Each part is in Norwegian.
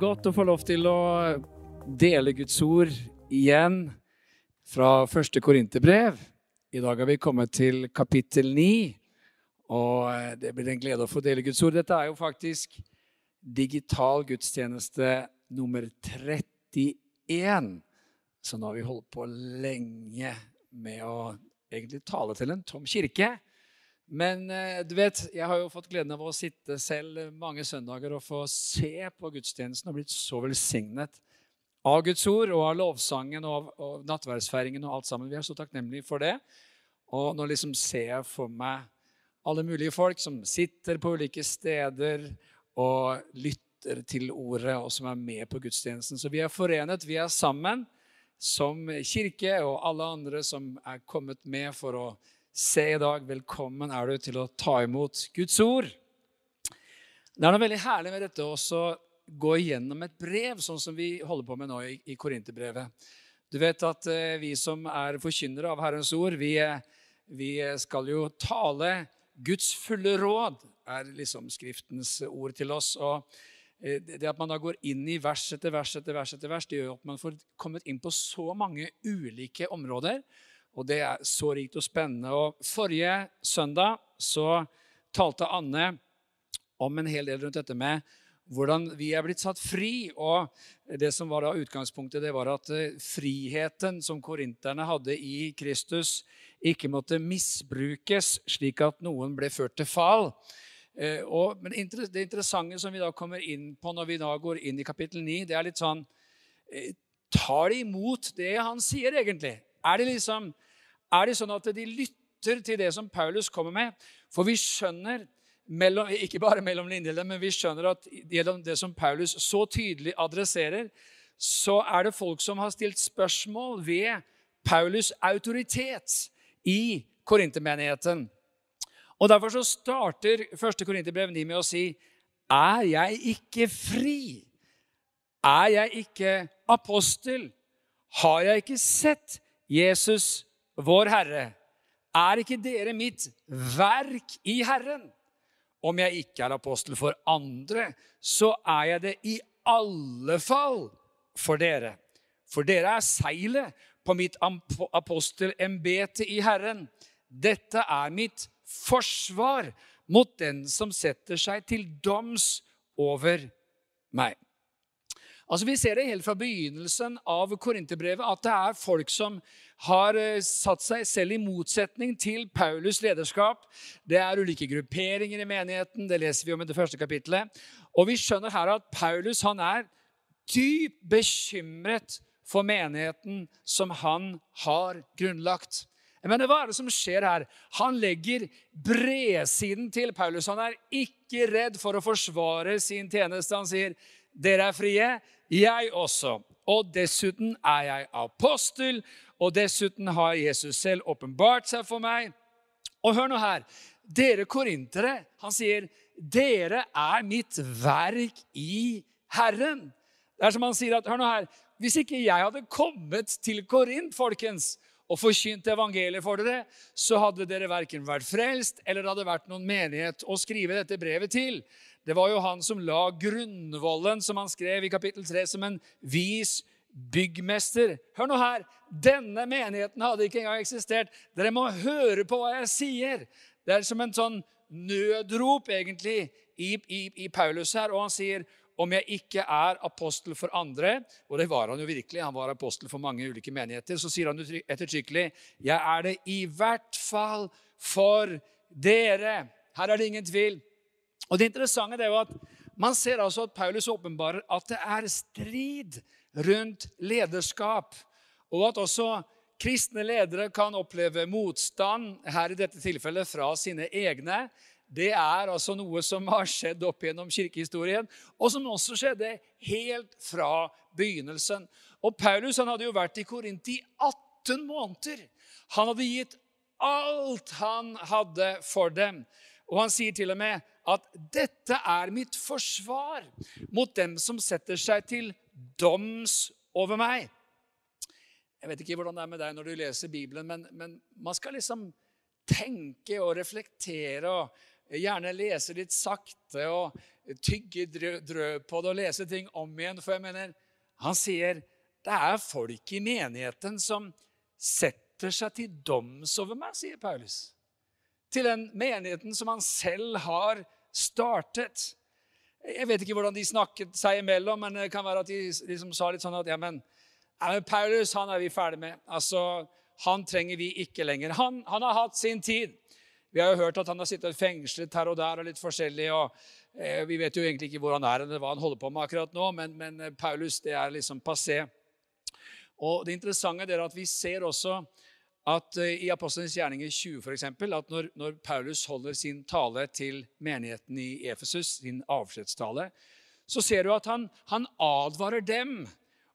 godt å få lov til å dele Guds ord igjen fra første Korinterbrev. I dag har vi kommet til kapittel 9, og eh, det blir en glede å få dele Guds ord. Dette er jo faktisk digital gudstjeneste nummer 31. Så nå har vi holdt på lenge med å egentlig tale til en tom kirke. Men eh, du vet, jeg har jo fått gleden av å sitte selv mange søndager og få se på gudstjenesten og blitt så velsignet av Guds ord og av lovsangen og av, av nattverdsfeiringen og alt sammen. Vi er så takknemlige for det. Og nå liksom ser jeg for meg alle mulige folk som sitter på ulike steder og lytter til ordet, og som er med på gudstjenesten. Så vi er forenet, vi er sammen som kirke og alle andre som er kommet med for å Se i dag, velkommen er du til å ta imot Guds ord. Det er noe veldig herlig med dette å gå igjennom et brev, sånn som vi holder på med nå i, i Korinterbrevet. Du vet at eh, vi som er forkynnere av Herrens ord, vi, eh, vi, skal jo tale Guds fulle råd, er liksom Skriftens ord til oss. Og eh, det at man da går inn i vers etter vers etter vers, etter vers, det gjør at man får kommet inn på så mange ulike områder. Og det er så rikt og spennende. Og Forrige søndag så talte Anne om en hel del rundt dette med hvordan vi er blitt satt fri. Og det som var da utgangspunktet, det var at eh, friheten som korinterne hadde i Kristus, ikke måtte misbrukes slik at noen ble ført til fall. Eh, og, men det interessante som vi da kommer inn på når vi da går inn i kapittel 9, det er litt sånn eh, Tar de imot det han sier, egentlig? Er det, liksom, er det sånn at de lytter til det som Paulus kommer med? For vi skjønner, mellom, ikke bare mellom linjene, men vi skjønner at gjennom det som Paulus så tydelig adresserer, så er det folk som har stilt spørsmål ved Paulus' autoritet i korintermenigheten. Og Derfor så starter 1. Korinterbrev 9 med å si Er jeg ikke fri? Er jeg ikke apostel? Har jeg ikke sett Jesus, vår Herre, er ikke dere mitt verk i Herren? Om jeg ikke er apostel for andre, så er jeg det i alle fall for dere. For dere er seilet på mitt apostelembete i Herren. Dette er mitt forsvar mot den som setter seg til doms over meg. Altså Vi ser det helt fra begynnelsen av Korinterbrevet at det er folk som har eh, satt seg selv i motsetning til Paulus' lederskap. Det er ulike grupperinger i menigheten. Det leser vi om i det første kapittelet. Og vi skjønner her at Paulus han er dypt bekymret for menigheten som han har grunnlagt. Mener, Hva er det som skjer her? Han legger bredsiden til Paulus. Han er ikke redd for å forsvare sin tjeneste. Han sier, 'Dere er frie jeg også. Og dessuten er jeg apostel, og dessuten har Jesus selv åpenbart seg for meg. Og hør nå her. Dere korintere, han sier, dere er mitt verk i Herren. Det er som han sier at, hør nå her, Hvis ikke jeg hadde kommet til Korint, folkens, og forkynt evangeliet for dere, så hadde dere verken vært frelst eller hadde vært noen menighet å skrive dette brevet til. Det var jo han som la grunnvollen, som han skrev i kapittel 3, som en vis byggmester. Hør nå her. Denne menigheten hadde ikke engang eksistert. Dere må høre på hva jeg sier. Det er som en sånn nødrop, egentlig, i, i, i Paulus her. Og han sier om jeg ikke er apostel for andre, og det var han jo virkelig, han var apostel for mange ulike menigheter, så sier han ettertrykkelig jeg er det i hvert fall for dere. Her er det ingen tvil. Og Det interessante er jo at man ser altså at Paulus åpenbarer at det er strid rundt lederskap, og at også kristne ledere kan oppleve motstand, her i dette tilfellet fra sine egne. Det er altså noe som har skjedd opp gjennom kirkehistorien, og som også skjedde helt fra begynnelsen. Og Paulus han hadde jo vært i Korint i 18 måneder. Han hadde gitt alt han hadde for dem. Og han sier til og med at 'dette er mitt forsvar mot dem som setter seg til doms over meg'. Jeg vet ikke hvordan det er med deg når du leser Bibelen, men, men man skal liksom tenke og reflektere og gjerne lese litt sakte og tygge drø på det og lese ting om igjen. For jeg mener, han sier det er folk i menigheten som setter seg til doms over meg, sier Paulus. Til den menigheten som han selv har startet. Jeg vet ikke hvordan de snakket seg imellom, men det kan være at de liksom sa litt sånn at ja, men, ja, men Paulus han er vi ferdig med. Altså, Han trenger vi ikke lenger. Han, han har hatt sin tid. Vi har jo hørt at han har sittet fengslet her og der og litt forskjellig. og eh, Vi vet jo egentlig ikke hvor han er eller hva han holder på med akkurat nå, men, men eh, Paulus det er liksom passé. Og Det interessante er at vi ser også at uh, i Apostelens gjerninger 20 for eksempel, at når, når, Paulus holder sin tale til menigheten i Efesus, sin avskjedstale, så ser du at han, han, advarer dem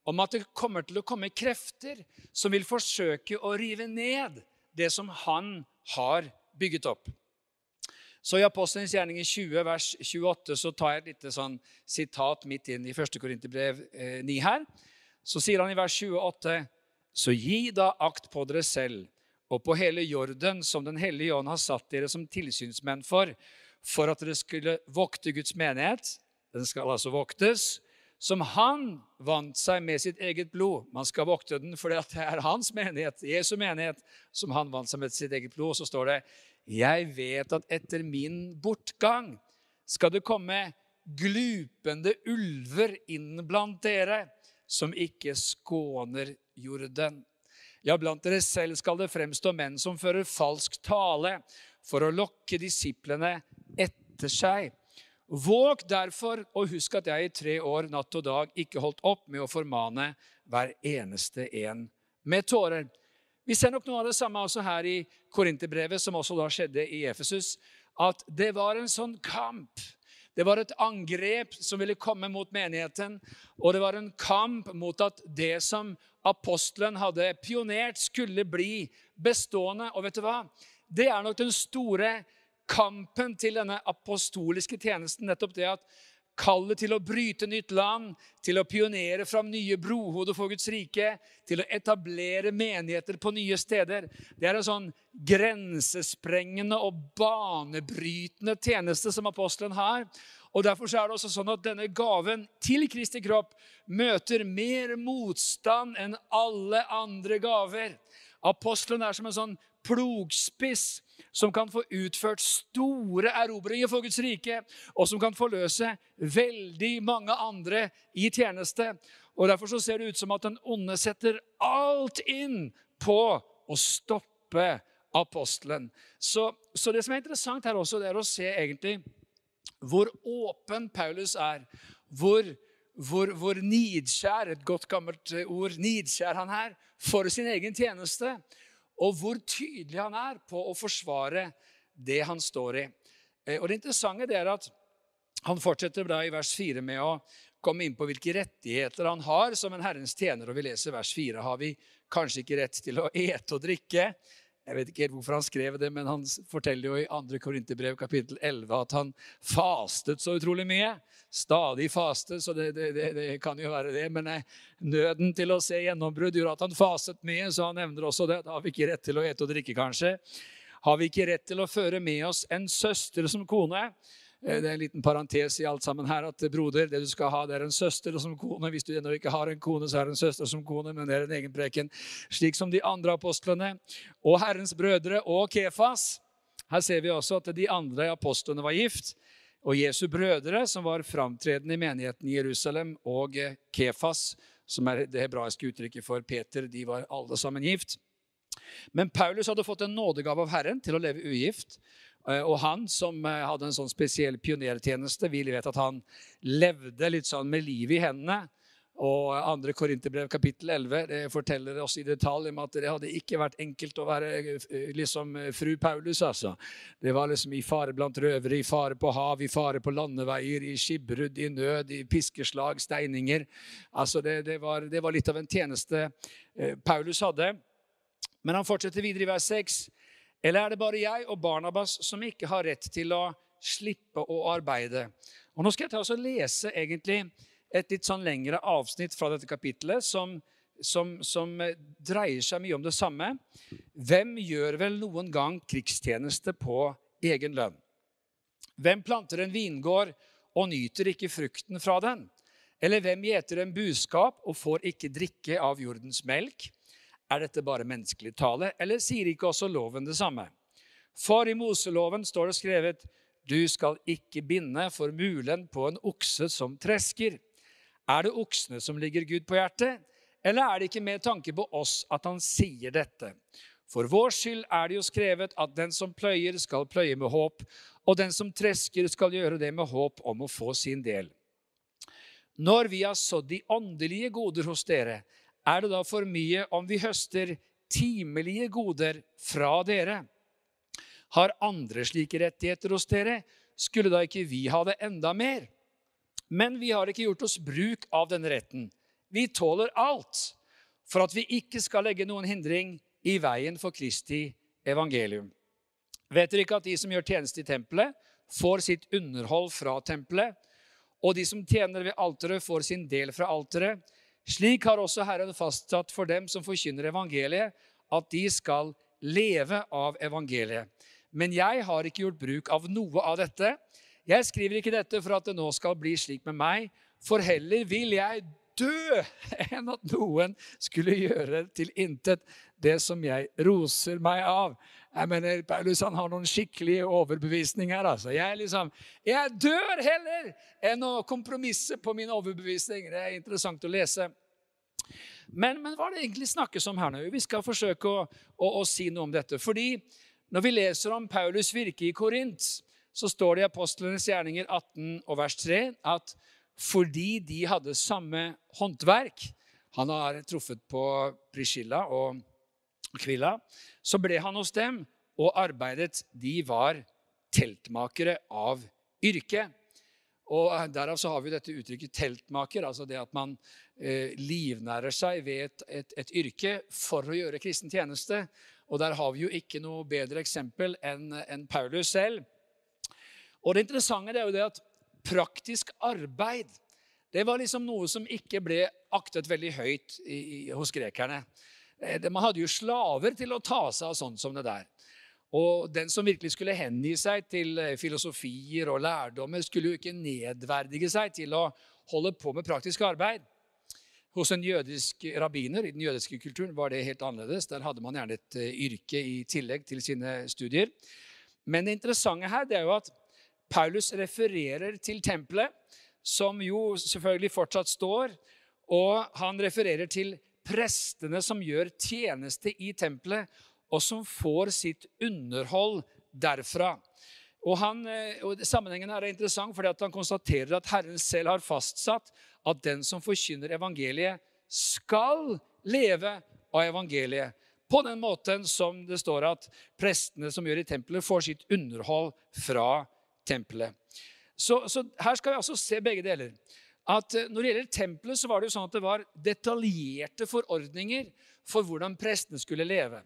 om at det kommer til å komme krefter som vil forsøke å rive ned det som han har bygget opp. Så I Apostelens gjerninger 20, vers 28 så tar jeg et lite sånn sitat midt inn i 1. Korinterbrev eh, 9 her. Så sier han i vers 28 så gi da akt på dere selv og på hele jorden, som Den hellige ånd har satt dere som tilsynsmenn for, for at dere skulle vokte Guds menighet. Den skal altså voktes. Som han vant seg med sitt eget blod. Man skal vokte den fordi det er hans menighet, Jesu menighet, som han vant seg med sitt eget blod. Og så står det Jeg vet at etter min bortgang skal det komme glupende ulver inn blant dere, som ikke skåner jorden. Ja, blant dere selv skal det fremstå menn som fører falsk tale for å lokke disiplene etter seg. Våg derfor, og husk at jeg i tre år, natt og dag, ikke holdt opp med å formane hver eneste en med tårer. Vi ser nok noe av det samme også her i Korinterbrevet, som også da skjedde i Efesus. At det var en sånn kamp det var et angrep som ville komme mot menigheten, og det var en kamp mot at det som apostelen hadde pionert, skulle bli bestående. Og vet du hva? Det er nok den store kampen til denne apostoliske tjenesten. nettopp det at Kallet til å bryte nytt land, til å pionere fram nye brohoder for Guds rike, til å etablere menigheter på nye steder. Det er en sånn grensesprengende og banebrytende tjeneste som apostelen har. Og Derfor er det også sånn at denne gaven til Kristi kropp møter mer motstand enn alle andre gaver. Apostelen er som en sånn plogspiss som kan få utført store erobringer for Guds rike, og som kan forløse veldig mange andre i tjeneste. Og Derfor så ser det ut som at den onde setter alt inn på å stoppe apostelen. Så, så det som er interessant her også, det er å se egentlig hvor åpen Paulus er. Hvor, hvor, hvor nidkjær, et godt gammelt ord, nidkjær han er for sin egen tjeneste og hvor tydelig han er på å forsvare det han står i. Eh, og Det interessante er at han fortsetter i vers 4 med å komme inn på hvilke rettigheter han har som en Herrens tjener. Og vi leser vers 4. Har vi kanskje ikke rett til å ete og drikke? Jeg vet ikke helt hvorfor han skrev det, men han forteller jo i 2. Korinterbrev kapittel 11 at han fastet så utrolig mye. Stadig faste, så det, det, det, det kan jo være det. Men eh, nøden til å se gjennombrudd gjorde at han fastet mye, så han nevner også det. Da har vi ikke rett til å ete og drikke, kanskje. Har vi ikke rett til å føre med oss en søster som kone? Eh, det er en liten parentes i alt sammen her at broder, det du skal ha, det er en søster som kone. Hvis du ennå ikke har en kone, så er det en søster som kone, men det er en egen preken. Slik som de andre apostlene og Herrens brødre og Kefas. Her ser vi også at de andre apostlene var gift. Og Jesu brødre, som var framtredende i menigheten i Jerusalem, og Kefas, som er det hebraiske uttrykket for Peter, de var alle sammen gift. Men Paulus hadde fått en nådegave av Herren til å leve ugift. Eh, og han som eh, hadde en sånn spesiell pionertjeneste, vi vet at han levde litt sånn med livet i hendene. Og andre Korinterbrev kapittel 11 det forteller oss i detalj om at det hadde ikke vært enkelt å være eh, liksom fru Paulus. altså. Det var liksom i fare blant røvere, i fare på hav, i fare på landeveier, i skipbrudd, i nød, i piskeslag, steininger. Altså det, det, var, det var litt av en tjeneste Paulus hadde. Men han fortsetter videre i vers 6. Eller er det bare jeg og Barnabas som ikke har rett til å slippe å arbeide? Og Nå skal jeg ta og lese egentlig et litt sånn lengre avsnitt fra dette kapittelet som, som, som dreier seg mye om det samme. Hvem gjør vel noen gang krigstjeneste på egen lønn? Hvem planter en vingård og nyter ikke frukten fra den? Eller hvem gjeter en buskap og får ikke drikke av jordens melk? Er dette bare menneskelig tale, eller sier ikke også loven det samme? For i Moseloven står det skrevet du skal ikke binde for mulen på en okse som tresker. Er det oksene som ligger Gud på hjertet, eller er det ikke med tanke på oss at han sier dette? For vår skyld er det jo skrevet at den som pløyer, skal pløye med håp, og den som tresker, skal gjøre det med håp om å få sin del. Når vi har sådd de åndelige goder hos dere, er det da for mye om vi høster timelige goder fra dere? Har andre slike rettigheter hos dere, skulle da ikke vi ha det enda mer? Men vi har ikke gjort oss bruk av denne retten. Vi tåler alt, for at vi ikke skal legge noen hindring i veien for Kristi evangelium. Vet dere ikke at de som gjør tjeneste i tempelet, får sitt underhold fra tempelet, og de som tjener ved alteret, får sin del fra alteret? Slik har også Herren fastsatt for dem som forkynner evangeliet, at de skal leve av evangeliet. Men jeg har ikke gjort bruk av noe av dette. Jeg skriver ikke dette for at det nå skal bli slik med meg, for heller vil jeg dø enn at noen skulle gjøre til intet det som jeg roser meg av. Jeg mener, Paulus han har noen skikkelige overbevisninger. altså. Jeg, liksom, jeg dør heller enn å kompromisse på min overbevisning. Det er interessant å lese. Men, men hva er det egentlig snakkes om her nå? Vi skal forsøke å, å, å si noe om dette. Fordi når vi leser om Paulus virke i Korint, så står det i Apostlenes gjerninger 18 og vers 3 at fordi de hadde samme håndverk Han har truffet på Priscilla og Kvilla. Så ble han hos dem og arbeidet. De var teltmakere av yrke. Og Derav så har vi dette uttrykket 'teltmaker', altså det at man eh, livnærer seg ved et, et, et, yrke for å gjøre kristen tjeneste. Og der har vi jo ikke noe bedre eksempel enn en Paulus selv. Og det interessante er jo det at praktisk arbeid det var liksom noe som ikke ble aktet veldig høyt i, i, hos grekerne. Eh, man hadde jo slaver til å ta seg av sånt som det der. Og den som virkelig skulle hengi seg til eh, filosofier og lærdommer, skulle jo ikke nedverdige seg til å holde på med praktisk arbeid. Hos en jødisk rabbiner i den jødiske kulturen var det helt annerledes. Der hadde man gjerne et eh, yrke i tillegg til sine studier. Men det interessante her det er jo at Paulus refererer til tempelet, som jo selvfølgelig fortsatt står, og han refererer til prestene som gjør tjeneste i tempelet, og som får sitt underhold derfra. Og, han, eh, og Sammenhengen er interessant fordi han konstaterer at Herren selv har fastsatt at den som forkynner evangeliet, skal leve av evangeliet. På den måten som det står at prestene som gjør i tempelet, får sitt underhold fra tempelet. Så, så, her skal vi altså se begge deler. At eh, Når det gjelder tempelet, så var det jo sånn at det var detaljerte forordninger for hvordan prestene skulle leve.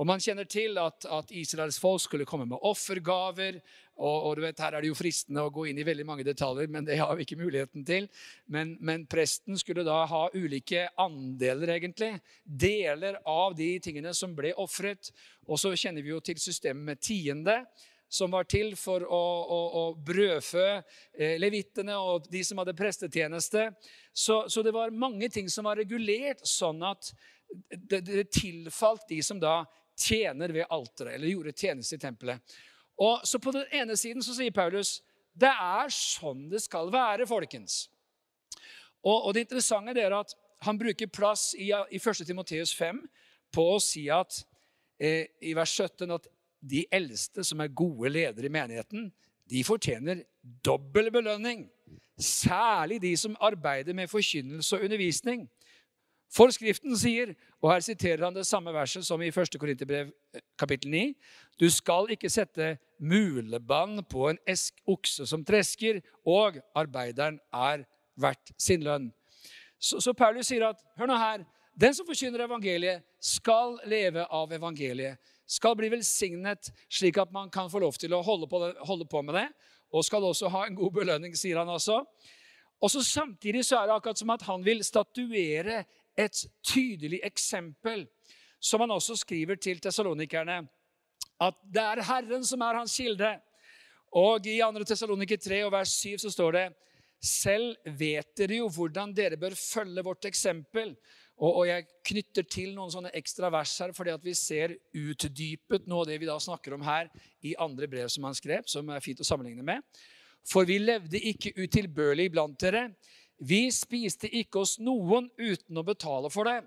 Og Man kjenner til at, at Israels folk skulle komme med offergaver. Og, og, du vet, Her er det jo fristende å gå inn i veldig mange detaljer, men det har vi ikke muligheten til. Men, men presten skulle da ha ulike andeler, egentlig. Deler av de tingene som ble ofret. Og så kjenner vi jo til systemet med tiende som var til for å, å, å brødfø eh, levittene og de som hadde prestetjeneste. Så, så, det var mange ting som var regulert sånn at det, det tilfalt de som da tjener ved alteret, eller gjorde tjeneste i tempelet. Og Så på den ene siden så sier Paulus det er sånn det skal være, folkens. Og, og det interessante er at han bruker plass i, i 1. Timoteus 5 på å si at eh, i vers 17 at de eldste som er gode ledere i menigheten, de fortjener dobbel belønning. Særlig de som arbeider med forkynnelse og undervisning. Forskriften sier, og her siterer han det samme verset som i 1. Korinterbrev eh, kapittel 9.: Du skal ikke sette mulebånd på en okse som tresker, og arbeideren er verdt sin lønn. Så, så Paulus sier at hør nå her, den som forkynner evangeliet, skal leve av evangeliet skal bli velsignet, slik at man kan få lov til å holde på, holde på med det. Og skal også ha en god belønning, sier han også. Og så Samtidig så er det akkurat som at han vil statuere et tydelig eksempel, som han også skriver til tessalonikerne. At det er Herren som er hans kilde. Og i 2. Tessaloniker 3 og vers 7 så står det selv vet dere jo hvordan dere bør følge vårt eksempel. Og, og jeg knytter til noen sånne ekstra vers her, fordi at vi ser utdypet noe av det vi da snakker om her i andre brev som han skrev, som er fint å sammenligne med. For vi levde ikke utilbørlig blant dere. Vi spiste ikke oss noen uten å betale for det.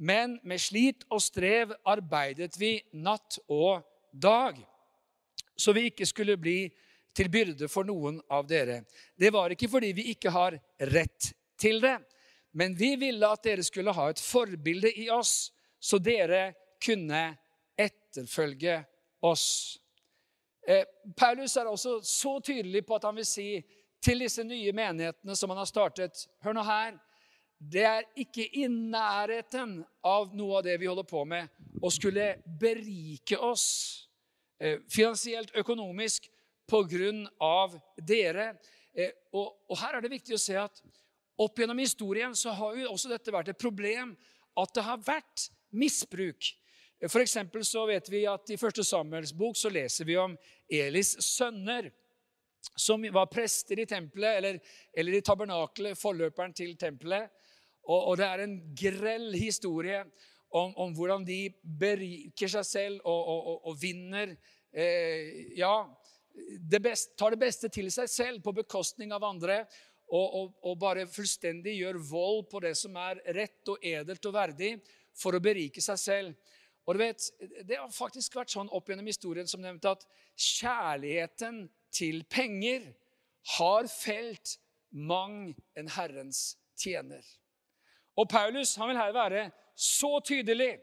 Men med slit og strev arbeidet vi natt og dag, så vi ikke skulle bli til byrde for noen av dere. Det var ikke fordi vi ikke har rett til det, men vi ville at dere skulle ha et forbilde i oss, så dere kunne etterfølge oss. Eh, Paulus er også så tydelig på at han vil si til disse nye menighetene som han har startet Hør nå her. Det er ikke i nærheten av noe av det vi holder på med, å skulle berike oss eh, finansielt, økonomisk, på grunn av dere. Eh, og, og, her er det viktig å se at opp gjennom historien så har jo også dette vært et problem at det har vært misbruk. For så vet vi at I første Samuels bok så leser vi om Elis sønner, som var prester i tempelet, eller, eller i tabernakelet, forløperen til tempelet. Og, og, det er en grell historie om, om hvordan de beriker seg selv og, og, og vinner eh, Ja, det best, tar det beste til seg selv på bekostning av andre. Og, og, bare fullstendig gjør vold på det som er rett og edelt og verdig, for å berike seg selv. Og du vet, Det har faktisk vært sånn opp gjennom historien som nevnt at kjærligheten til penger har felt mang en Herrens tjener. Og Paulus han vil her være så tydelig.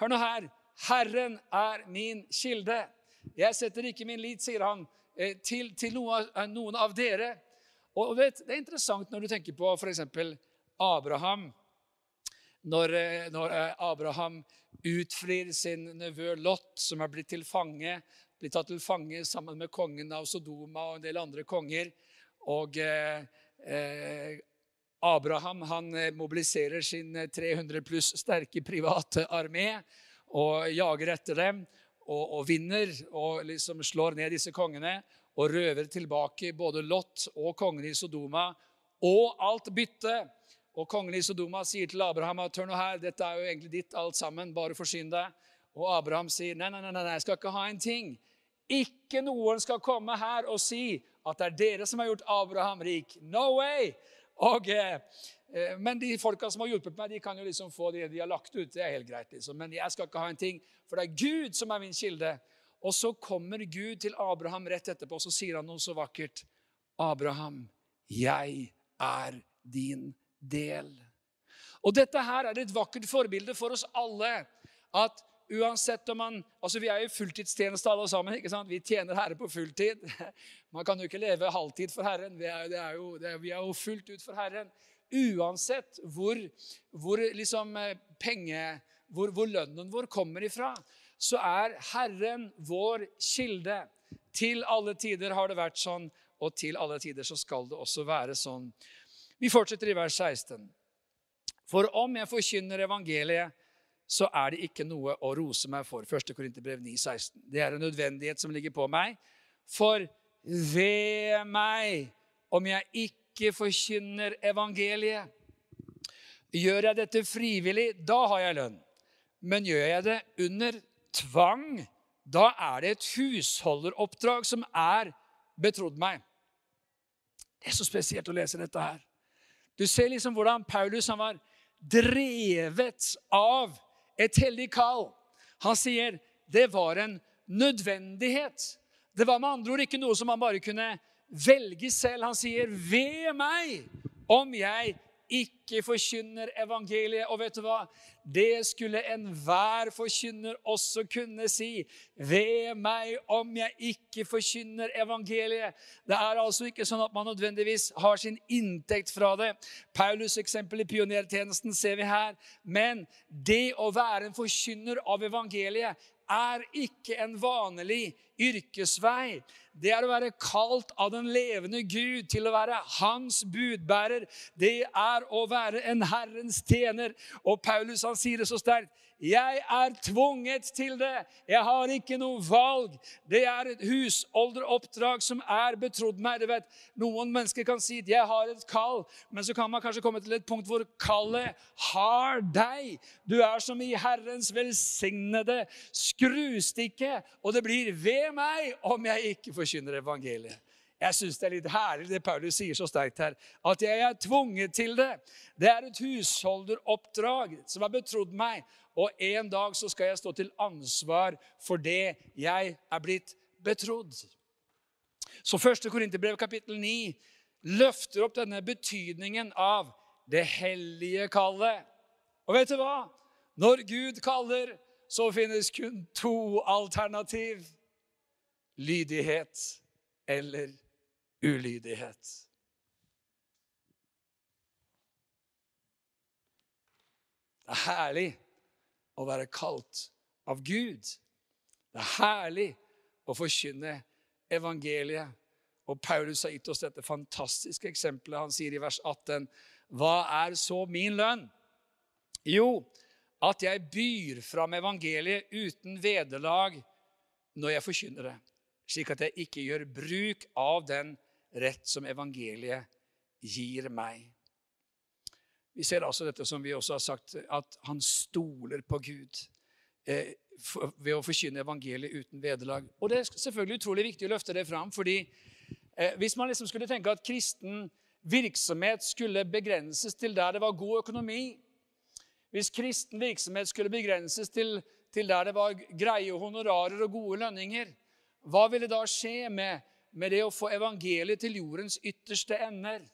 Hør nå her. Herren er min kilde. Jeg setter ikke min lit, sier han, eh, til, til noen av dere. Og vet, Det er interessant når du tenker på f.eks. Abraham. Når, eh, når, Abraham utfrir sin nevø Lot, som er blitt til fange, blitt tatt til fange sammen med kongen av Sodoma og en del andre konger. Og eh, eh, Abraham han mobiliserer sin 300 pluss sterke private armé og jager etter dem og, og, vinner og liksom slår ned disse kongene og røver tilbake både Lot og kongen i Sodoma og alt byttet. Og kongen i Sodoma sier til Abraham at hør nå her, dette er jo egentlig ditt alt sammen, bare forsyn deg. Og Abraham sier nei, nei, nei, nei, jeg skal ikke ha en ting. Ikke noen skal komme her og si at det er dere som har gjort Abraham rik. No way! Og eh, men de folka som har hjulpet meg, de kan jo liksom få det de har lagt ut. Det er helt greit, liksom. Men jeg skal ikke ha en ting, for det er Gud som er min kilde. Og så kommer Gud til Abraham rett etterpå, og så sier han noe så vakkert. Abraham, jeg er din del. Og dette her er et vakkert forbilde for oss alle. At uansett om man Altså, vi er jo fulltidstjeneste alle sammen. ikke sant? Vi tjener Herre på fulltid. Man kan jo ikke leve halvtid for Herren. Vi er, er jo, er, vi er jo fullt ut for Herren. Uansett hvor, hvor, liksom eh, penge, hvor, hvor lønnen vår kommer ifra, så er Herren vår kilde. Til alle tider har det vært sånn, og til alle tider så skal det også være sånn. Vi fortsetter i vers 16. For om jeg forkynner evangeliet, så er det ikke noe å rose meg for. 1. Korinterbrev 9, 16. Det er en nødvendighet som ligger på meg. For ved meg om jeg ikke forkynner evangeliet. Gjør jeg dette frivillig, da har jeg lønn. Men gjør jeg det under tvang, da er det et husholderoppdrag som er betrodd meg. Det er så spesielt å lese dette her. Du ser liksom hvordan Paulus han var drevet av et hellig kall. Han sier det var en nødvendighet. Det var med andre ord ikke noe som han bare kunne velge selv. Han sier, 'Ved meg om jeg ikke forkynner evangeliet.' Og vet du hva? Det skulle enhver forkynner også kunne si. Ved meg om jeg ikke forkynner evangeliet. Det er altså ikke sånn at man nødvendigvis har sin inntekt fra det. Paulus' eksempel i pionertjenesten ser vi her. Men det å være en forkynner av evangeliet er ikke en vanlig yrkesvei. Det er å være kalt av den levende Gud til å være hans budbærer. Det er å være en Herrens tjener. Og Paulus han sier det så sterkt. Jeg er tvunget til det. Jeg har ikke noe valg. Det er et husholderoppdrag som er betrodd meg. Du vet, Noen mennesker kan si at 'jeg har et kall', men så kan man kanskje komme til et punkt hvor kallet har deg. Du er som i Herrens velsignede skrustikke, og det blir 'ved meg' om jeg ikke forkynner evangeliet. Jeg syns det er litt herlig det Paulus sier så sterkt her. At jeg er tvunget til det. Det er et husholderoppdrag som er betrodd meg. Og en dag så skal jeg stå til ansvar for det jeg er blitt betrodd. Så 1. Korinterbrev kapittel 9 løfter opp denne betydningen av det hellige kallet. Og vet du hva? Når Gud kaller, så finnes kun to alternativ. Lydighet eller ulydighet. Det er herlig å være kalt av Gud. Det er herlig å forkynne evangeliet. Og Paulus har gitt oss dette fantastiske eksempelet. Han sier i vers 18.: Hva er så min lønn? Jo, at jeg byr fram evangeliet uten vederlag når jeg forkynner det, slik at jeg ikke gjør bruk av den rett som evangeliet gir meg. Vi ser altså dette som vi også har sagt, at han stoler på Gud eh, ved å forkynne evangeliet uten vederlag. Og det er selvfølgelig utrolig viktig å løfte det fram, fordi eh, hvis man liksom skulle tenke at kristen virksomhet skulle begrenses til der det var god økonomi, hvis kristen virksomhet skulle begrenses til, til der det var greie honorarer og gode lønninger, hva ville da skje med, med det å få evangeliet til jordens ytterste ender?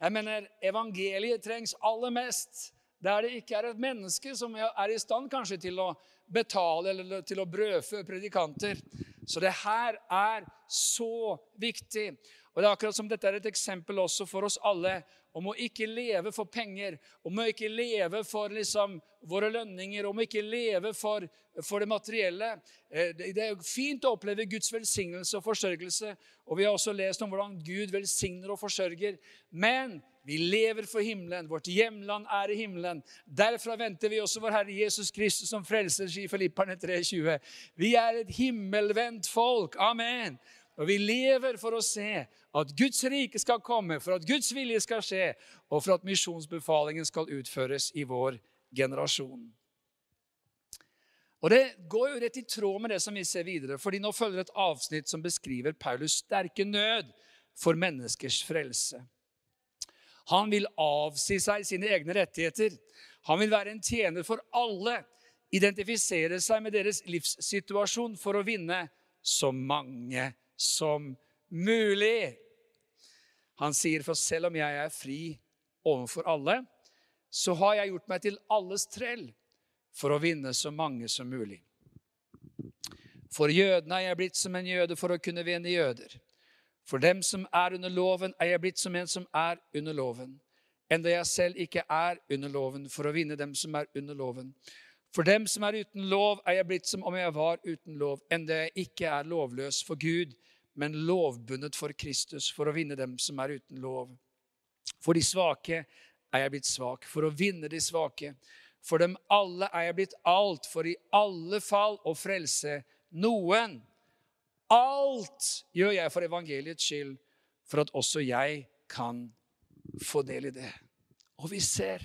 Jeg mener, Evangeliet trengs aller mest der det ikke er et menneske som er i stand kanskje til å betale eller til å brødfø predikanter. Så det her er så viktig. Og det er akkurat som Dette er et eksempel også for oss alle om å ikke leve for penger, om å ikke leve for liksom, våre lønninger, om å ikke leve for, for, det materielle. Eh, det er fint å oppleve Guds velsignelse og forsørgelse, og vi har også lest om hvordan Gud velsigner og forsørger. Men vi lever for himmelen. Vårt hjemland er i himmelen. Derfra venter vi også vår Herre Jesus Kristus som frelser, sier Filipperne 3,20. Vi er et himmelvendt folk. Amen. Og vi lever for å se at Guds rike skal komme, for at Guds vilje skal skje, og for at misjonsbefalingen skal utføres i vår generasjon. Og Det går jo rett i tråd med det som vi ser videre, fordi nå følger et avsnitt som beskriver Paulus' sterke nød for menneskers frelse. Han vil avsi seg sine egne rettigheter. Han vil være en tjener for alle, identifisere seg med deres livssituasjon for å vinne så mange som mulig. Han sier, for selv om jeg er fri overfor alle, så har jeg gjort meg til alles trell for å vinne så mange som mulig. For jødene er jeg blitt som en jøde for å kunne vinne jøder. For dem som er under loven, er jeg blitt som en som er under loven. Enda jeg selv ikke er under loven, for å vinne dem som er under loven. For dem som er uten lov, er jeg blitt som om jeg var uten lov, enda jeg ikke er lovløs for Gud, men lovbundet for Kristus, for å vinne dem som er uten lov. For de svake er jeg blitt svak, for å vinne de svake. For dem alle er jeg blitt alt, for i alle fall å frelse noen. Alt gjør jeg for evangeliets skyld, for at også jeg kan få del i det. Og vi ser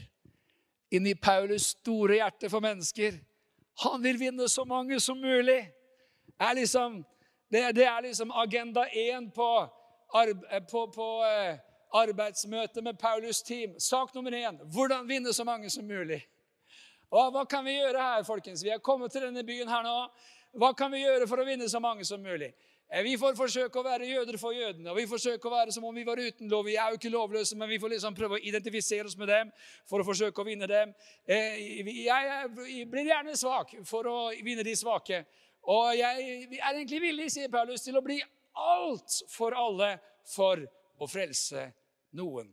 inni Paulus store hjerte for mennesker. Han vil vinne så mange som mulig. Er liksom det, det er liksom agenda én på, arbe, på, på eh, arbeidsmøtet med Paulus' team. Sak nummer én hvordan vinne så mange som mulig. Og hva kan vi gjøre her, folkens? Vi er kommet til denne byen her nå. Hva kan vi gjøre for å vinne så mange som mulig? Eh, vi får forsøke å være jøder for jødene, og vi forsøker å være som om vi var uten lov. Vi er jo ikke lovløse, men vi får liksom prøve å identifisere oss med dem for å forsøke å vinne dem. Eh, jeg blir gjerne svak for å vinne de svake. Og jeg er egentlig villig, sier Paulus, til å bli alt for alle for å frelse noen.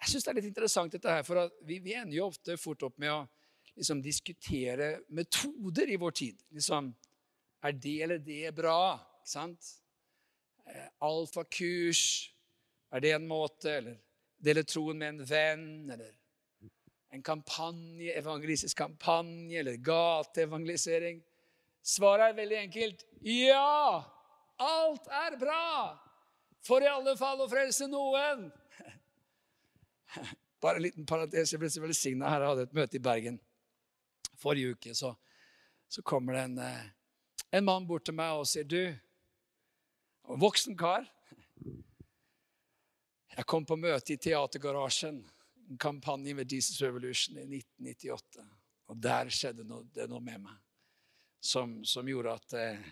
Jeg syns det er litt interessant, dette her, for vi, vi ender jo ofte fort opp med å liksom, diskutere metoder i vår tid. Liksom, Er det eller det bra? Ikke sant? Eh, alfakurs, er det en måte? Eller dele troen med en venn? Eller en kampanje, evangelistisk kampanje eller gateevangelisering? Svaret er veldig enkelt. Ja! Alt er bra! For i alle fall å frelse noen. Bare en liten parentes. Jeg ble så velsigna her. Jeg hadde et møte i Bergen forrige uke. Så, så kommer det en, eh, en, mann bort til meg og sier, 'Du, voksen kar' Jeg kom på møte i Teatergarasjen, en kampanje med Jesus Revolution i 1998. Og der skjedde noe, det noe med meg som, som gjorde at eh,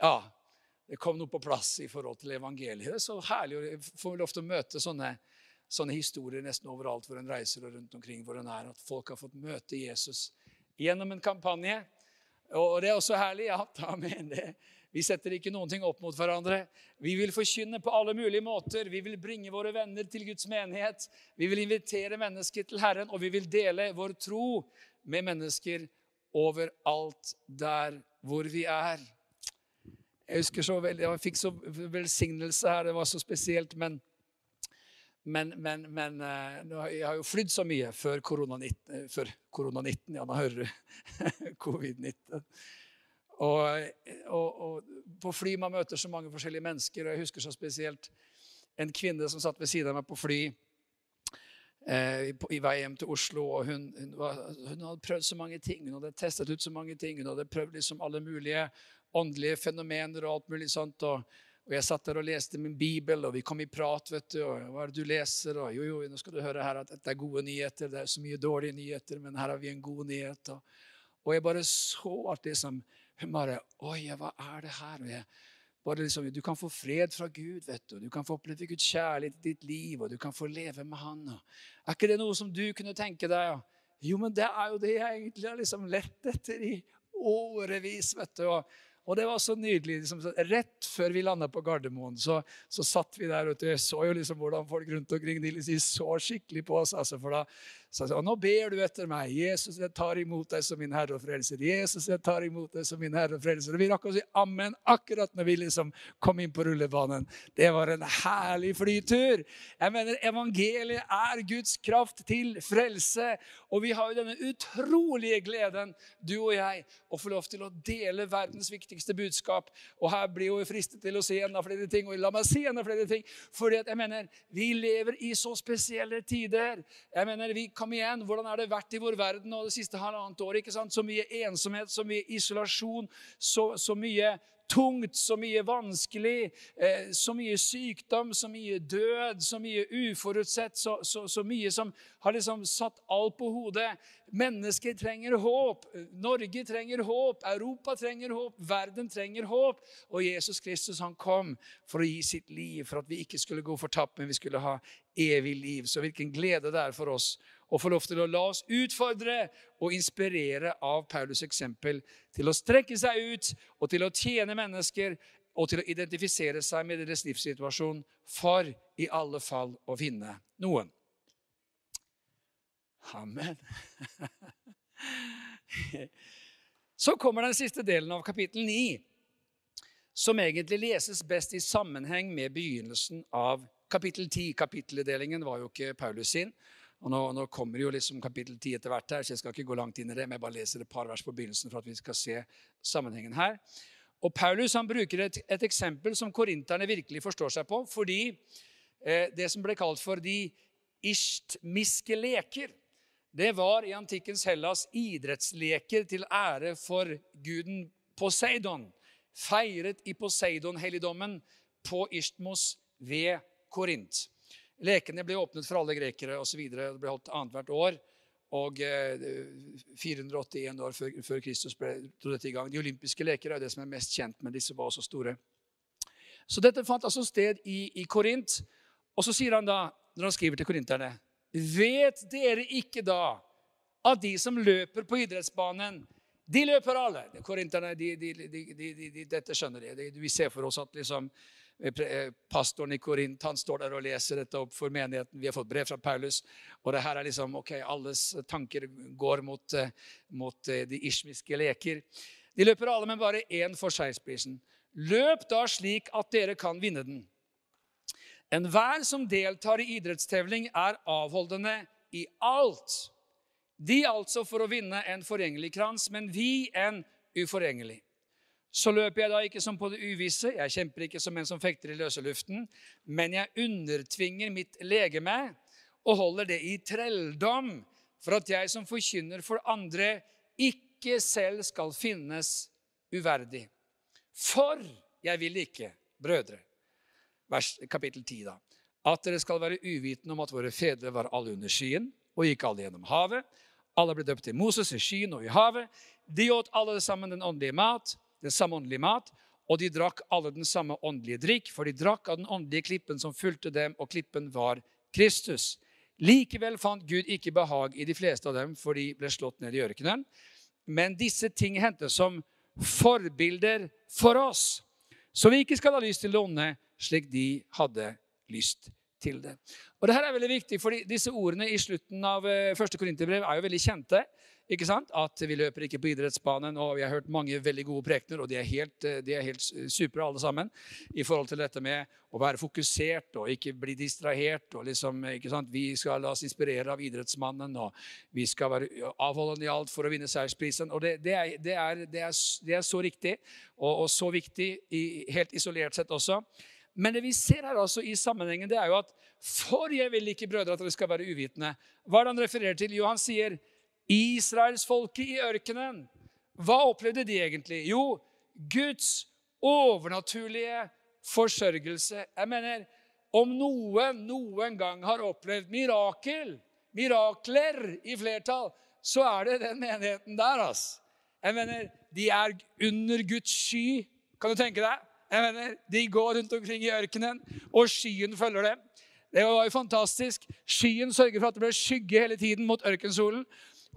Ja, det kom noe på plass i forhold til evangeliet. Det er så herlig. å få lov til å møte sånne, sånne historier nesten overalt hvor en reiser og rundt omkring hvor en er. At folk har fått møte Jesus gjennom en kampanje. Og det er også herlig. Ja, amen. Det, vi setter ikke noen ting opp mot hverandre. Vi vil forkynne på alle mulige måter. Vi vil bringe våre venner til Guds menighet. Vi vil invitere mennesker til Herren, og vi vil dele vår tro med mennesker overalt der hvor vi er. Jeg husker så veldig, jeg fikk så velsignelse her. Det var så spesielt. Men, men, men, men eh, jeg har jo flydd så mye før korona-19. Før korona-19, ja, nå hører du. Covid-19. Og, og, og, på fly man møter så mange forskjellige mennesker. og Jeg husker så spesielt en kvinne som satt ved siden av meg på fly eh, i vei hjem til Oslo. og hun, hun, var, hun, hadde prøvd så mange ting, hun hadde testet ut så mange ting. Hun hadde prøvd liksom alle mulige åndelige fenomener og alt mulig sånt. og, og jeg satt der og leste min bibel, og vi kom i prat. vet du, og Hva er det du leser? Og jo, jo, nå skal du høre her at dette er gode nyheter. Det er så mye dårlige nyheter, men her har vi en god nyhet. Og, og jeg bare så at liksom, hun bare Oi, hva er det her? Og jeg, bare liksom, du kan få fred fra Gud, vet du. Du kan få oppleve Guds kjærlighet i ditt liv, og du kan få leve med Han. Er ikke det noe som du kunne tenke deg? Jo, men det er jo det jeg egentlig har liksom lett etter i årevis. vet du. Og og det var så nydelig. Liksom, rett før vi landa på Gardermoen, så, så satt vi der. og Jeg så jo liksom hvordan folk rundt omkring de, de så skikkelig på oss. Altså, for da sa nå ber du etter meg. Jesus, jeg tar imot deg som min Herre og Frelser. Jesus, jeg tar imot deg som min Herre og Frelser. Og vi rakk å si amen akkurat når vi liksom kom inn på rullebanen. Det var en herlig flytur. Jeg mener, Evangeliet er Guds kraft til frelse. Og vi har jo denne utrolige gleden, du og jeg, å få lov til å dele verdens viktigste budskap. Og her blir jo fristet til å si enda flere ting. Og la meg si enda flere ting. Fordi at jeg mener, vi lever i så spesielle tider. Jeg mener, vi Kom igjen, hvordan har det vært i vår verden nå det siste halvannet året? ikke sant? Så mye ensomhet, så mye isolasjon, så, så mye tungt, så mye vanskelig, eh, så mye sykdom, så mye død, så mye uforutsett, så, så, så, mye som har liksom satt alt på hodet. Mennesker trenger håp. Norge trenger håp. Europa trenger håp. Verden trenger håp. Og Jesus Kristus han kom for å gi sitt liv, for at vi ikke skulle gå fortapt, men vi skulle ha evig liv. Så hvilken glede det er for oss å få lov til å la oss utfordre og inspirere av Paulus' eksempel til å strekke seg ut og til å tjene mennesker og til å identifisere seg med deres livssituasjon for i alle fall å vinne noen. Amen. Så kommer den siste delen av kapittel 9, som egentlig leses best i sammenheng med begynnelsen av kapittel 10. Kapitteldelingen var jo ikke Paulus sin. Og nå, nå, kommer jo liksom kapittel 10 etter hvert, her, så jeg skal ikke gå langt inn i det. men jeg bare leser et par vers på begynnelsen for at vi skal se sammenhengen her. Og Paulus han bruker et, et eksempel som korinterne virkelig forstår seg på. Fordi eh, det som ble kalt for de ishtmiske leker, det var i antikkens Hellas idrettsleker til ære for guden Poseidon. Feiret i Poseidon-helligdommen på Ishtmos ved Korint. Lekene ble åpnet for alle grekere osv. Det ble holdt annethvert år. Og 481 eh, år før, Kristus ble dette i gang. De olympiske leker er det som er mest kjent, men disse var også store. Så dette fant altså sted i, i Korint. Og så sier han da, når han skriver til korinterne Vet dere ikke da at de som løper på idrettsbanen, de løper alle? Korinterne, de, de, de, dette skjønner de. Vi ser for oss at liksom pastoren i Korint han står der og leser dette opp for menigheten. Vi har fått brev fra Paulus. Og det her er liksom, ok, alles tanker går mot, eh, mot de ishmiske leker. De løper alle, men bare én får seiersprisen. Løp da slik at dere kan vinne den. Enhver som deltar i idrettstevling, er avholdende i alt. De altså for å vinne en forgjengelig krans, men vi en uforgjengelig. Så løper jeg da ikke som på det uvisse, jeg kjemper ikke som en som fekter i løse luften, men jeg undertvinger mitt legeme og holder det i trelldom, for at jeg som forkynner for andre, ikke selv skal finnes uverdig. For jeg vil ikke, brødre, vers, kapittel 10 da, at dere skal være uvitende om at våre fedre var alle under skyen, og gikk alle gjennom havet. Alle ble døpt til Moses i skyen og i havet. De åt alle sammen den åndelige mat, den samme åndelige mat, og de drakk alle den samme åndelige drikk, for de drakk av den åndelige klippen som fulgte dem, og klippen var Kristus. Likevel fant Gud ikke behag i de fleste av dem, for de ble slått ned i ørkenen. Men disse ting hendte som forbilder for oss, så vi ikke skal ha lyst til det onde, slik de hadde lyst til det. Og det her er veldig viktig, for Disse ordene i slutten av eh, første Korinterbrev er jo veldig kjente ikke sant? At vi løper ikke på idrettsbanen. og Vi har hørt mange veldig gode prekener, og de er helt, eh, de er helt supre alle sammen. I forhold til dette med å være fokusert og ikke bli distrahert. og liksom, ikke sant? Vi skal la oss inspirere av idrettsmannen, og vi skal være avholdende i alt for å vinne seiersprisen. og det, det, er, det, det, det, er, så riktig, og, og så viktig i, helt isolert sett også. Men det vi ser her altså i sammenhengen, det er jo at for jeg vil ikke, brødre, at dere skal være uvitende. Hva er det han refererer til? Jo, han sier Israelsfolket i ørkenen, hva opplevde de egentlig? Jo, Guds overnaturlige forsørgelse. Jeg mener, om noen noen gang har opplevd mirakel, mirakler i flertall, så er det den menigheten der. altså. Jeg mener, De er under Guds sky. Kan du tenke deg? Jeg mener, De går rundt omkring i ørkenen, og skyen følger dem. Det var jo fantastisk. Skyen sørger for at det ble skygge hele tiden mot ørkensolen.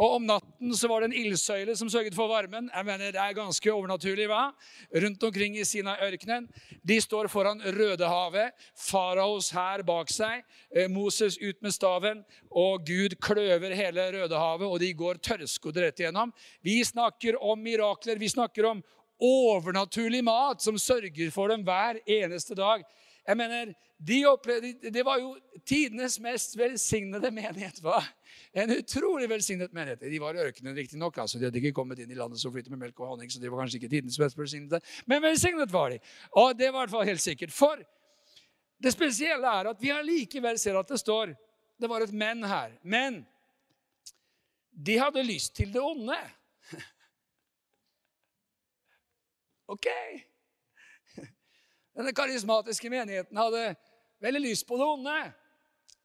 Og om natten så var det en ildsøyle som sørget for varmen. Jeg mener, Det er ganske overnaturlig, hva? Rundt omkring i Sinai-ørkenen. De står foran Rødehavet, faraos hær bak seg, eh, Moses ut med staven, og Gud kløver hele Rødehavet, og de går tørrskodd rett igjennom. Vi snakker om mirakler. Vi snakker om overnaturlig mat som sørger for dem hver eneste dag. Jeg mener, de opplevde, Det var jo tidenes mest velsignede menighet. Hva? En utrolig velsignet menighet. De var i ørkenen, riktignok. Altså, de hadde ikke kommet inn i landet som flyter med melk og honning. så de var kanskje ikke tidens mest velsignede, Men velsignet var de. Og det var i hvert fall helt sikkert. For det spesielle er at vi allikevel ser at det står Det var et men her. Men de hadde lyst til det onde. Ok. Denne karismatiske menigheten hadde veldig lyst på det onde.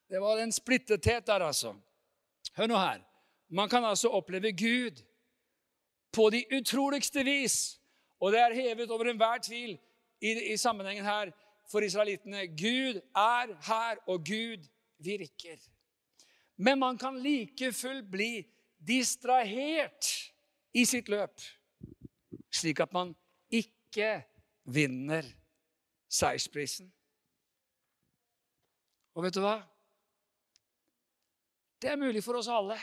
Det var en splittethet der, altså. Hør nå her. Man kan altså oppleve Gud på de utroligste vis. Og det er hevet over enhver tvil i, i sammenhengen her for israelittene. Gud er her, og Gud virker. Men man kan like fullt bli distrahert i sitt løp, slik at man ikke vinner seiersprisen. Og vet du hva? Det er mulig for oss alle.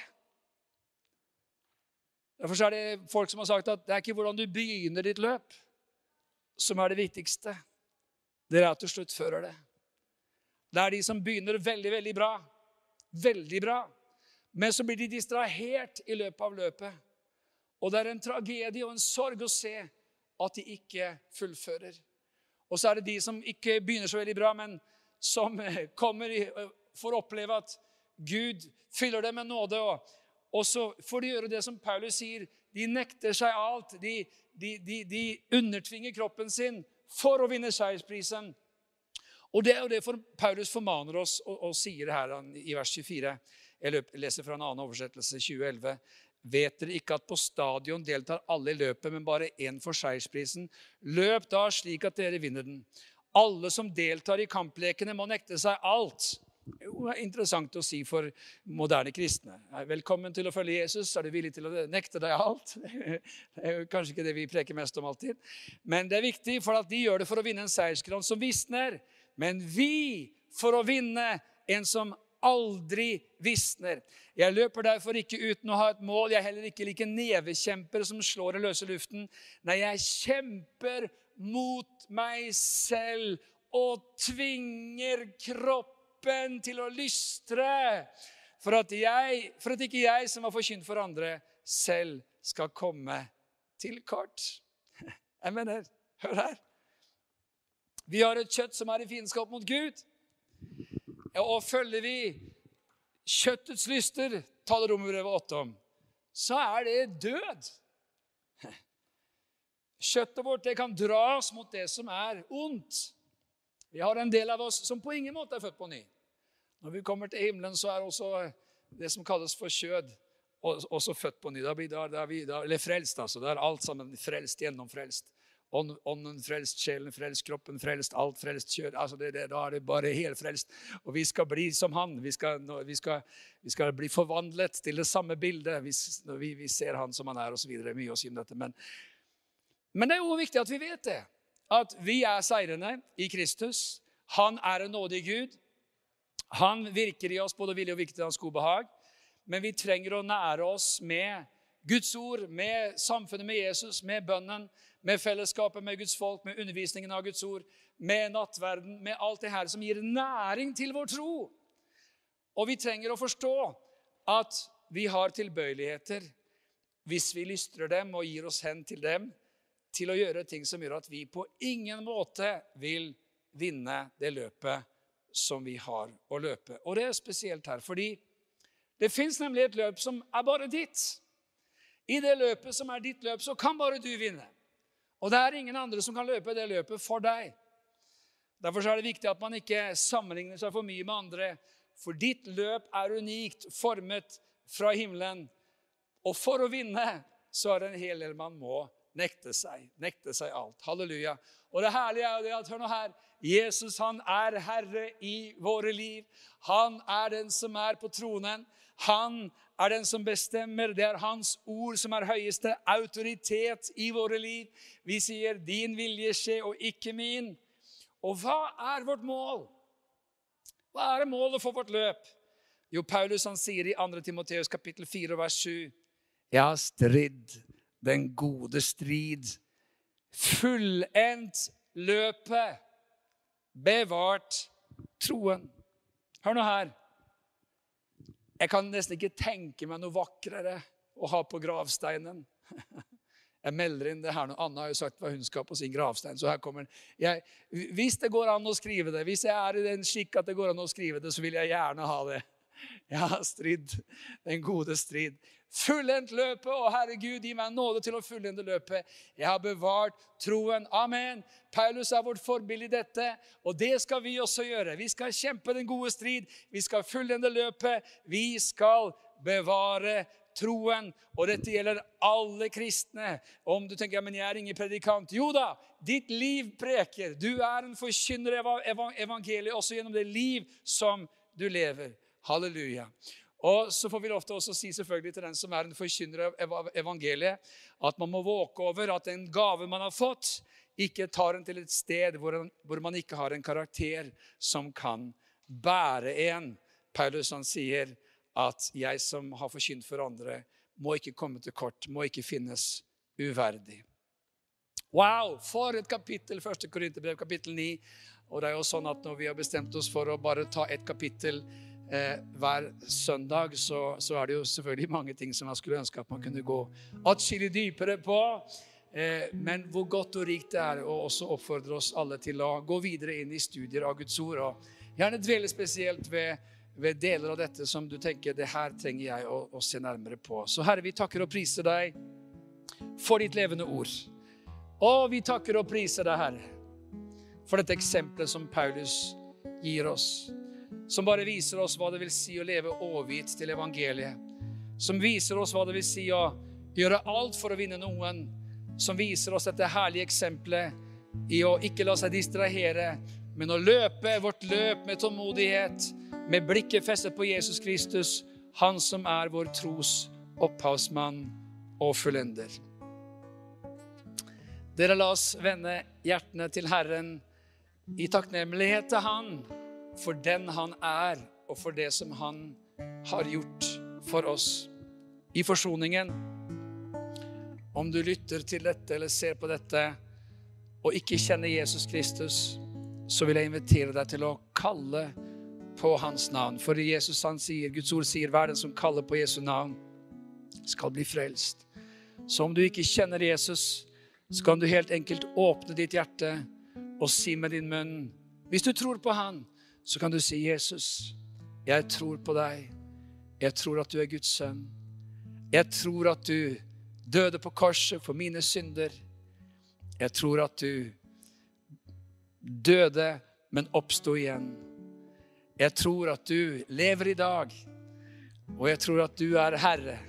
Derfor er det folk som har sagt at det er ikke hvordan du begynner ditt løp, som er det viktigste. Det er at du sluttfører det. Det er de som begynner veldig, veldig bra. Veldig bra. Men så blir de distrahert i løpet av løpet. Og det er en tragedie og en sorg å se at de ikke fullfører. Og så er det de som ikke begynner så veldig bra, men som kommer får oppleve at Gud fyller dem med nåde. Og, og så får de gjøre det som Paulus sier. De nekter seg alt. De, de, de, de undertvinger kroppen sin for å vinne seiersprisen. Og det er jo det for Paulus formaner oss og, og sier her i vers 24. Jeg leser fra en annen oversettelse, 2011. Vet dere ikke at på stadion deltar alle i løpet, men bare én for seiersprisen? Løp da slik at dere vinner den. Alle som deltar i kamplekene, må nekte seg alt. Jo, det er interessant å si for moderne kristne. Velkommen til å følge Jesus. Er du villig til å nekte deg alt? Det er kanskje ikke det vi preker mest om alltid. Men det er viktig, for at de gjør det for å vinne en seierskrans som visner. Men vi for å vinne en som aldri visner. Jeg løper derfor ikke uten å ha et mål. Jeg er heller ikke like nevekjempere som slår i løse luften. Nei, jeg kjemper mot meg selv og tvinger kroppen til å lystre. For at, jeg, for at ikke jeg som har forkynt for andre, selv skal komme til kort. Jeg mener, hør her. Vi har et kjøtt som er i fiendskap mot Gud. Og følger vi kjøttets lyster, taler Romerbrevet 8 om, så er det død. Kjøttet vårt det kan dras mot det som er ondt. Vi har en del av oss som på ingen måte er født på ny. Når vi kommer til himmelen, så er også det som kalles for kjød, også født på ny. Da blir, da, da, da, eller frelst, altså. Da er alt sammen frelst, gjennomfrelst. Ånden frelst, sjelen frelst, kroppen frelst, alt frelst, kjør. Altså det, det, da er det bare helfrelst. Og vi skal bli som han. Vi skal, vi skal, vi skal bli forvandlet til det samme bildet hvis vi, vi ser han som han er, osv. Mye å si om dette. Men, men det er jo viktig at vi vet det. At vi er seirende i Kristus. Han er en nådig Gud. Han virker i oss både vilje og viktig til hans gode behag. Men vi trenger å nære oss med Guds ord, med samfunnet med Jesus, med bønnen, med fellesskapet med Guds folk, med undervisningen av Guds ord, med nattverden, med alt det her som gir næring til vår tro. Og vi trenger å forstå at vi har tilbøyeligheter, hvis vi lystrer dem og gir oss hen til dem, til å gjøre ting som gjør at vi på ingen måte vil vinne det løpet som vi har å løpe. Og det er spesielt her, fordi det fins nemlig et løp som er bare ditt. I det løpet som er ditt løp, så kan bare du vinne. Og det er ingen andre som kan løpe det løpet for deg. Derfor er det viktig at man ikke sammenligner seg for mye med andre. For ditt løp er unikt, formet fra himmelen. Og for å vinne så er det en hel del man må nekte seg. Nekte seg alt. Halleluja. Og det herlige er jo det at hør nå her, Jesus han er herre i våre liv. Han er den som er på tronen. Han er den som bestemmer. Det er hans ord som er høyeste autoritet i våre liv. Vi sier 'din vilje skje, og ikke min'. Og hva er vårt mål? Hva er målet for vårt løp? Jo, Paulus han sier i 2. Timoteus kapittel 4 vers 7 Jeg har stridd den gode strid, fullendt løpet, bevart troen. Hør nå her. Jeg kan nesten ikke tenke meg noe vakrere å ha på gravsteinen. Jeg melder inn det her nå. Anna har jo sagt hva hun skal på sin gravstein. så her kommer jeg, Hvis det går an å skrive det, hvis jeg er i den skikk at det går an å skrive det, så vil jeg gjerne ha det. Jeg har stridd den gode strid. Fullendt løpet, og Herre Gud, gi meg nåde til å fullende løpet. Jeg har bevart troen. Amen. Paulus er vårt forbilde i dette, og det skal vi også gjøre. Vi skal kjempe den gode strid. Vi skal fullende løpet. Vi skal bevare troen. Og dette gjelder alle kristne. Om du tenker men jeg er ingen predikant. Jo da, ditt liv preker. Du er en forkynner av evangeliet også gjennom det liv som du lever. Halleluja. Og Så får vi ofte også si selvfølgelig til den som er en forkynner av evangeliet, at man må våke over at den gave man har fått, ikke tar en til et sted hvor, man ikke har en karakter som kan bære en. Paulus han sier at 'jeg som har forkynt for andre, må ikke komme til kort, må ikke finnes uverdig'. Wow, for et kapittel! Første Korinterbrev, kapittel 9. Og det er jo sånn at Når vi har bestemt oss for å bare ta ett kapittel eh, hver søndag, så, så, er det jo selvfølgelig mange ting som jeg skulle ønske at man kunne gå atskillig dypere på. Eh, men hvor godt og rikt det er å også oppfordre oss alle til å gå videre inn i studier av Guds ord. Og gjerne dvele spesielt ved, ved deler av dette som du tenker det her trenger jeg å, å se nærmere på. Så Herre, vi takker og priser deg for ditt levende ord. Og vi takker og priser deg, Herre, for dette eksempelet som Paulus gir oss som bare viser oss hva det vil si å leve overgitt til evangeliet. Som viser oss hva det vil si å gjøre alt for å vinne noen. Som viser oss dette herlige eksempelet i å ikke la seg distrahere, men å løpe vårt løp med tålmodighet, med blikket festet på Jesus Kristus, han som er vår tros opphavsmann og fullender. Dere, la oss vende hjertene til Herren i takknemlighet til Han for den han er, og for det som han har gjort for oss i forsoningen. Om du lytter til dette eller ser på dette og ikke kjenner Jesus Kristus, så vil jeg invitere deg til å kalle på hans navn. For Jesus han sier, Guds ord sier, hver den som kaller på Jesu navn, skal bli frelst. Så om du ikke kjenner Jesus, så kan du helt enkelt åpne ditt hjerte og si med din munn Hvis du tror på Han, så kan du si, 'Jesus, jeg tror på deg. Jeg tror at du er Guds sønn. Jeg tror at du døde på korset for mine synder. Jeg tror at du døde, men oppsto igjen. Jeg tror at du lever i dag, og jeg tror at du er Herre.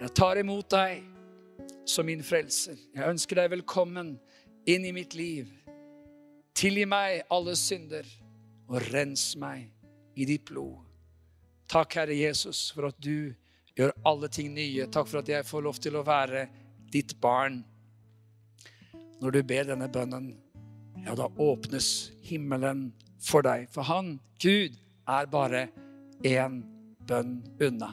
Jeg tar imot deg som min frelser. Jeg ønsker deg velkommen inn i mitt liv. Tilgi meg alle synder, og rens meg i ditt blod. Takk, Herre Jesus, for at du gjør alle ting nye. Takk for at jeg får lov til å være ditt barn. Når du ber denne bønnen, ja, da åpnes himmelen for deg. For han, Gud, er bare én bønn unna.